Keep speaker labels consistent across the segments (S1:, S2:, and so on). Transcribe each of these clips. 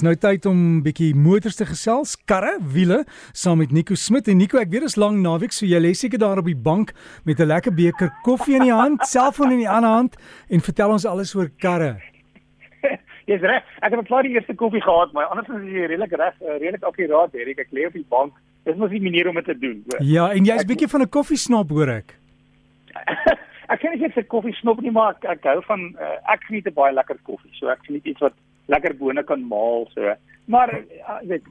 S1: Dis nou tyd om bietjie motors te gesels, karre, wiele, saam met Nico Smit en Nico, ek weet dit is lang naweek, so jy lê seker daar op die bank met 'n lekker beker koffie in die hand, selfoon in die ander hand en vertel ons alles oor karre.
S2: Jy's reg. Ek het klaar die eerste koffie gehad, maar anders is jy redelik reg, uh, redelik akkuraat, Erik. Ek lê op die bank. Dis mos die manier om dit te doen.
S1: Hoor. Ja, en jy's bietjie van 'n koffiesnop, hoor ek.
S2: ek sien ek sê koffie snop nie maar ek, ek hou van uh, ek geniet baie lekker koffie. So ek geniet iets wat lekker bone kan maal so. Maar uh, weet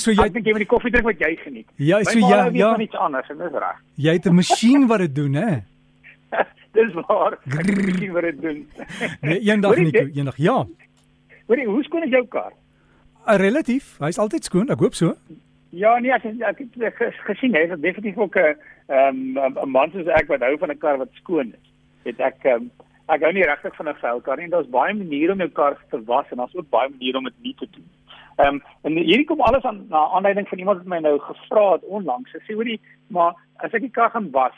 S1: so jy
S2: dink jy met die koffie drink wat jy geniet.
S1: Ja, so ja, ja.
S2: Iets anders en dis reg.
S1: Jy het 'n masjien wat dit doen, hè?
S2: dis waar. Ek het 'n masjien wat dit doen.
S1: nee, eendag Nico, eendag. Ja.
S2: Hoorie, hoe skoon is jou kar?
S1: Uh, relatief. Hy's altyd skoon. Ek hoop so.
S2: Ja, nee, ek ek het gesien hy het definitief ook 'n ehm 'n man soos ek wat hou van 'n kar wat skoon is. Het ek um, ek hou nie regtig van 'n vuil kar nie. Daar's baie maniere om jou kar te was en daar's ook baie maniere om dit nie te doen. Ehm um, en hierdie kom alles aan na aanleiding van iemand wat my nou gevra het onlangs. Sy sê hoorie, maar as ek die kar gaan was,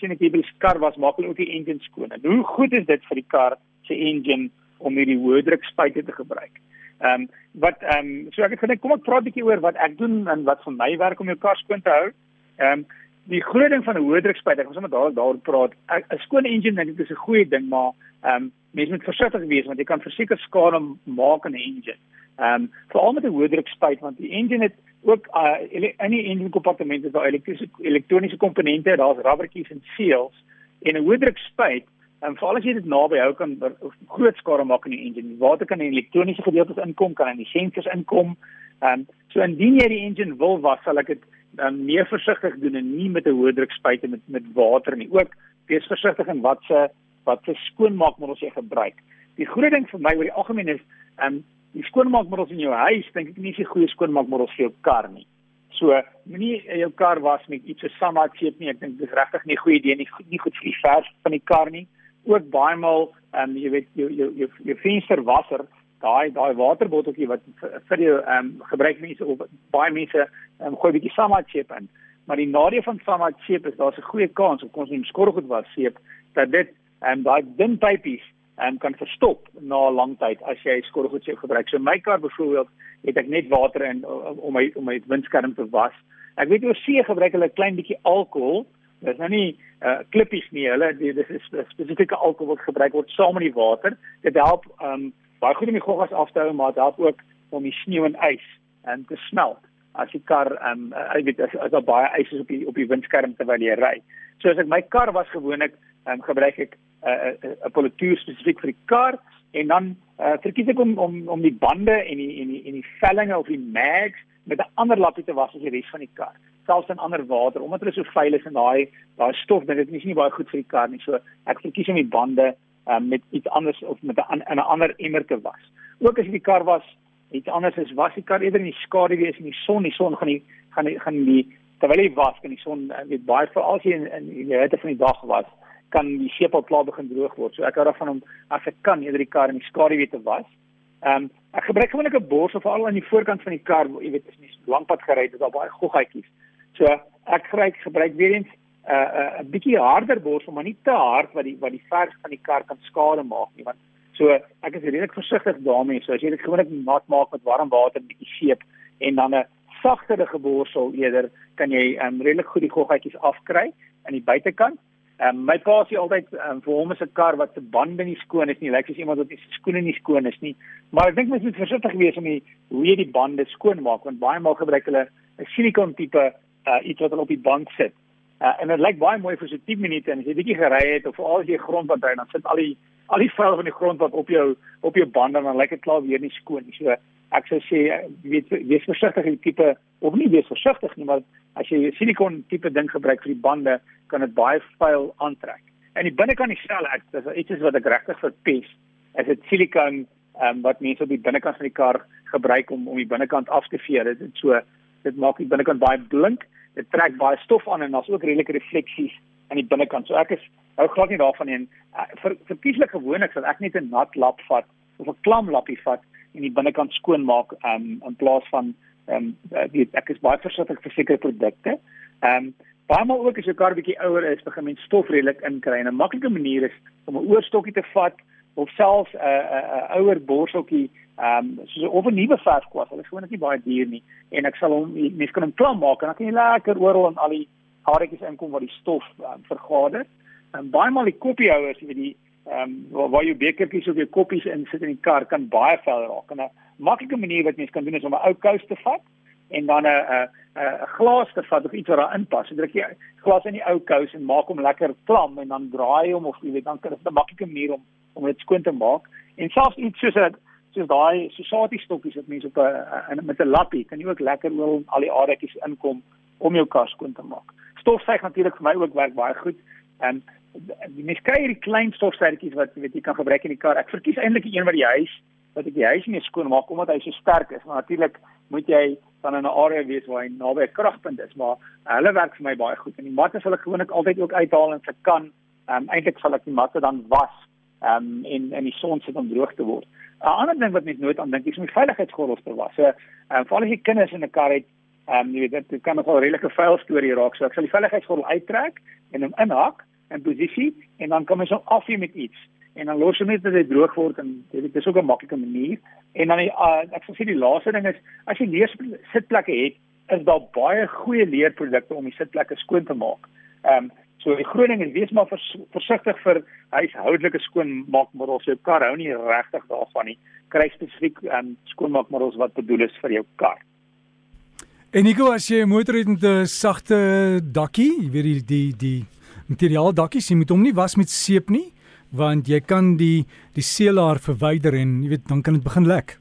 S2: sien ek hierdie kar was maak hulle ook die engine skoon. En hoe goed is dit vir die kar se engine om hierdie hoë druk spuite te gebruik? Ehm um, wat ehm um, so ek het gedink kom ek praat 'n bietjie oor wat ek doen en wat vir my werk om jou kar skoon te hou. Ehm um, die groot ding van 'n hoë druk spuit, ek gaan sommer daar daaroor praat. 'n Skoon engine dink ek is 'n goeie ding, maar ehm um, mens moet versigtig wees want jy kan verseker skade maak aan 'n engine. Ehm um, veral met 'n hoë druk spuit want die engine het ook uh, in die engine kompartement is daar elektriese elektroniese komponente, daar's rubbertjies en seals en 'n hoë druk spuit En veral as jy dit naby hou kan groot skade maak in die engine. Die water kan in die elektroniese gedeeltes inkom, kan in die sensors inkom. Ehm um, so indien jy die engine wil was, sal ek dit dan meer versigtig doen en nie met 'n hoë druk spuit met met water nie. Ook wees versigtig in wat se wat se skoonmaakmiddels jy gebruik. Die groot ding vir my oor die algemeen is ehm um, die skoonmaakmiddels in jou huis dink ek nie is 'n goeie skoonmaakmiddels vir jou kar nie. So moenie jou kar was met iets so samaatseep nie. Ek dink dis regtig nie 'n goeie idee nie. Nie goed vir die vers van die kar nie ook baie maal ehm um, jy weet jou jou jou, jou vensterwasser daai daai waterbotteltjie wat vir jou ehm um, gebruik mense of baie mense ehm um, gooi 'n bietjie samaatseep in maar die nadeel van samaatseep is daar's 'n goeie kans op ons neem skorrelgoed was seep dat dit ehm um, daai dun pypies en um, kan verstop na 'n lang tyd as jy skorrelgoed seep gebruik. So my kar byvoorbeeld het ek net water in om my om my windskerm te was. Ek weet oor see gebruik hulle 'n klein bietjie alkohol Dis nou nie uh klippies nie. Hulle dis is spesifieke alkohol wat gebruik word saam met die water. Dit help um baie goed om die goggas af te hou, maar dit help ook om die sneeu en ys en te smelt. As die kar um ek weet as, as daar baie ys is op die op die windskerm terwyl jy ry. So as ek my kar was gewoonlik um gebruik ek 'n uh, 'n uh, polituur spesifiek vir die kar en dan uh verkies ek om om om die bande en die en die en die vellinge of die mags met 'n ander lappie te was as die res van die kar selfs in ander water omdat hulle so vuil is en daai daai stof dit is nie baie goed vir die kar nie. So ek verkies om die bande um, met iets anders of met 'n in 'n ander emmer te was. Ook as die kar was iets anders is was die kar eerder in die skadu wees in die son. Die son gaan die gaan die gaan die terwyl hy was kan die son uh, weet baie veral as jy in in die hitte van die dag was kan die seep al klaar begin droog word. So ek hou daarvan om as ek kan eerder die kar in die skadu weer te was. Ehm um, ek gebruik gewoonlik 'n borsel veral aan die voorkant van die kar, jy weet as jy lank pad gery het, is daar baie goggetjies. So ek gebruik gebruik weer eens 'n uh, 'n uh, 'n bietjie harder borsel, maar nie te hard wat die wat die vers van die kar kan skade maak nie, want so ek is redelik versigtig daarmee. So as jy dit gewoonlik nat maak met warm water, 'n bietjie seep en dan 'n sagtere geborsel eerder, kan jy um, redelik goed die goggetjies afkry aan die buitekant. Um, my pa sê altyd um, vir hom is 'n kar wat se bande nie skoon is nie, lyk soos iemand wat sy skoene nie skoon is nie. Maar ek dink mens moet versigtig wees om die hoe jy die bande skoon maak want baie maal gebruik hulle 'n silikon tipe uh, iets wat op die bank sit. Uh, en dit lyk baie mooi vir so 10 minute en as jy bietjie gery het of al die grond wat ry dan sit al die al die vuil van die grond wat op jou op jou bande dan lyk dit klaar weer nie skoon nie. So ek sou sê weet wees versigtig met die tipe of nie wees versigtig nie, maar as jy silikon tipe ding gebruik vir die bande, kan dit baie vuil aantrek. En die binnekant dieselfde, ek dis iets wat ek regtig verpes. As dit silikon um, wat mense op die binnekant van die kar gebruik om om die binnekant af te vee, dit is so dit maak die binnekant baie blink dit trek baie stof aan en daar's ook redelike refleksies aan die binnekant. So ek is hou glad nie daarvan nie. Eh, vir vir kieslik gewoonlik sal ek net 'n nat lap vat of 'n klam lappie vat en die binnekant skoon maak um, in plaas van ehm um, weet ek is baie versigtig vir sekere produkte. Ehm um, baie maal ook as jou kar bietjie ouer is, begin mens stof redelik inkry en 'n maklike manier is om 'n oorstokkie te vat of selfs 'n uh, 'n uh, uh, ouer borseltjie ehm um, soos 'n of 'n nuwe verfkwas. Hulle is gewoonlik nie baie duur nie en ek sal hom mense kan hom klam maak en dan kan jy lekker oral in al die haartjies inkom wat die stof um, vergader. En baie maal die koppiehouers, jy weet die ehm um, waar, waar jou bekertjies of jou koppies in sit in die kar kan baie vuil raak. En 'n maklike manier wat mens kan doen is om 'n ou kous te vat en dan 'n 'n 'n glas te vat of iets wat daarin pas. So druk jy glas in die ou kous en maak hom lekker klam en dan draai hom of jy weet dan kan dit 'n maklike manier om om dit skoon te maak. En selfs iets soos 'n soos daai sosatie stokkies wat mense op 'n met 'n lappie kan jy ook lekker oor al die aardetjies inkom om jou kar skoon te maak. Stofsuig natuurlik vir my ook werk baie goed. En die mens kry hierdie klein stofsuigertjies wat jy weet jy kan gebruik in die kar. Ek verkies eintlik die een wat die huis wat ek die huis mee skoon maak omdat hy so sterk is. Maar natuurlik moet jy dan in 'n area wees waar hy naby 'n kragpunt is, maar hulle werk vir my baie goed. En die matte sal ek gewoonlik altyd ook uithaal en se kan. Ehm um, eintlik sal ek die matte dan was ehm um, en in die son sit om droog te word. 'n Ander ding wat mens nooit aan dink is om die veiligheidsgordels te was. So ehm um, veral as jy kinders in 'n kar het, ehm um, jy weet dit kan nogal 'n redelike vuil storie raak. So ek sal die veiligheidsgordel uittrek en hom inhak in posisie en dan kan mens hom afvee met iets en dan los hom net as hy droog word en dit is ook 'n maklike manier. En dan die, uh, ek sê die laaste ding is as jy leer sitplekke het, is daar baie goeie leerprodukte om die sitplekke skoon te maak. Ehm um, so die groot ding is wees maar vers, versigtig vir huishoudelike skoonmaakmiddels. Jou kar hou nie regtig daarvan nie. Kry spesifiek um, skoonmaakmiddels wat bedoel is vir jou kar.
S1: En Nico, as jy 'n motor het met 'n sagte dakkie, jy weet die die die materiaal dakkies, jy moet hom nie was met seep nie want jy kan die die seelaar verwyder en jy weet dan kan dit begin lek.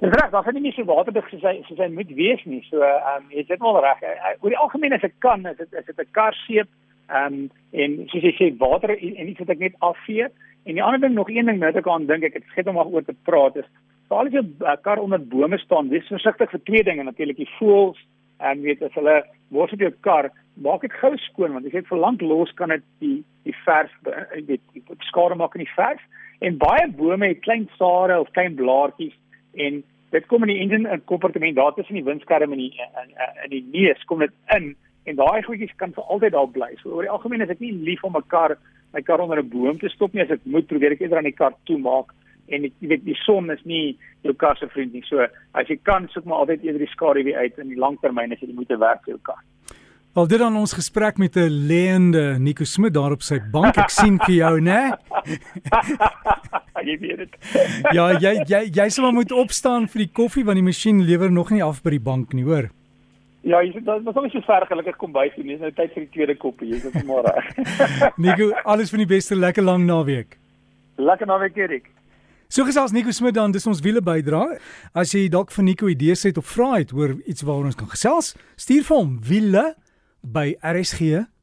S2: Dis reg, daar is nie meer so waterdig soos hy soos hy moet wees nie. So ehm um, jy sit wel reg. Oor die algemeen as ek kan, is dit is dit 'n kar seep ehm um, en soos jy sê water en iets wat ek net afvee. En die ander ding nog een ding wat ek aan dink ek het skiet om oor te praat is veral as 'n uh, kar onder bome staan, wees versigtig vir twee dinge natuurlik die voëls en weet as hulle word op jou kar maak dit gou skoon want as jy dit vir lank los kan dit die die verf weet die skade maak in die verf en baie bome het klein sare of klein blaartjies en dit kom in die engine in kompartement daar tussen die windskerm en die in, in die neus kom dit in en daai goedjies kan vir altyd daar bly so oor die algemeen is ek nie lief om 'n kar my kar onder 'n boom te stop nie as ek moet probeer ek eerder aan die kar toe maak en jy weet die son is nie jou kar se vriend nie so as jy kan soek maar altyd eerder die skadu weer uit in die langtermyn as jy moet werk vir jou kar
S1: Al dit aan ons gesprek met 'n leende Nico Smit daar op sy bank. Ek sien vir jou, né?
S2: jy weet dit.
S1: ja, jy jy jy sal moet opstaan vir die koffie want die masjien lewer nog nie af by die bank nie, hoor.
S2: Ja, jy sê dit was net so ver gelukkig kom by sien. Dis nou tyd vir die tweede koppie. Jy's op môre.
S1: Nico, alles van die beste, lekker lang naweek.
S2: Lekker naweek, Erik.
S1: So gesels Nico Smit dan, dis ons wiele bydra. As jy dalk vir Nico idees het of vra het oor iets waaroor ons kan gesels, stuur vir hom wiele by rsg.co.za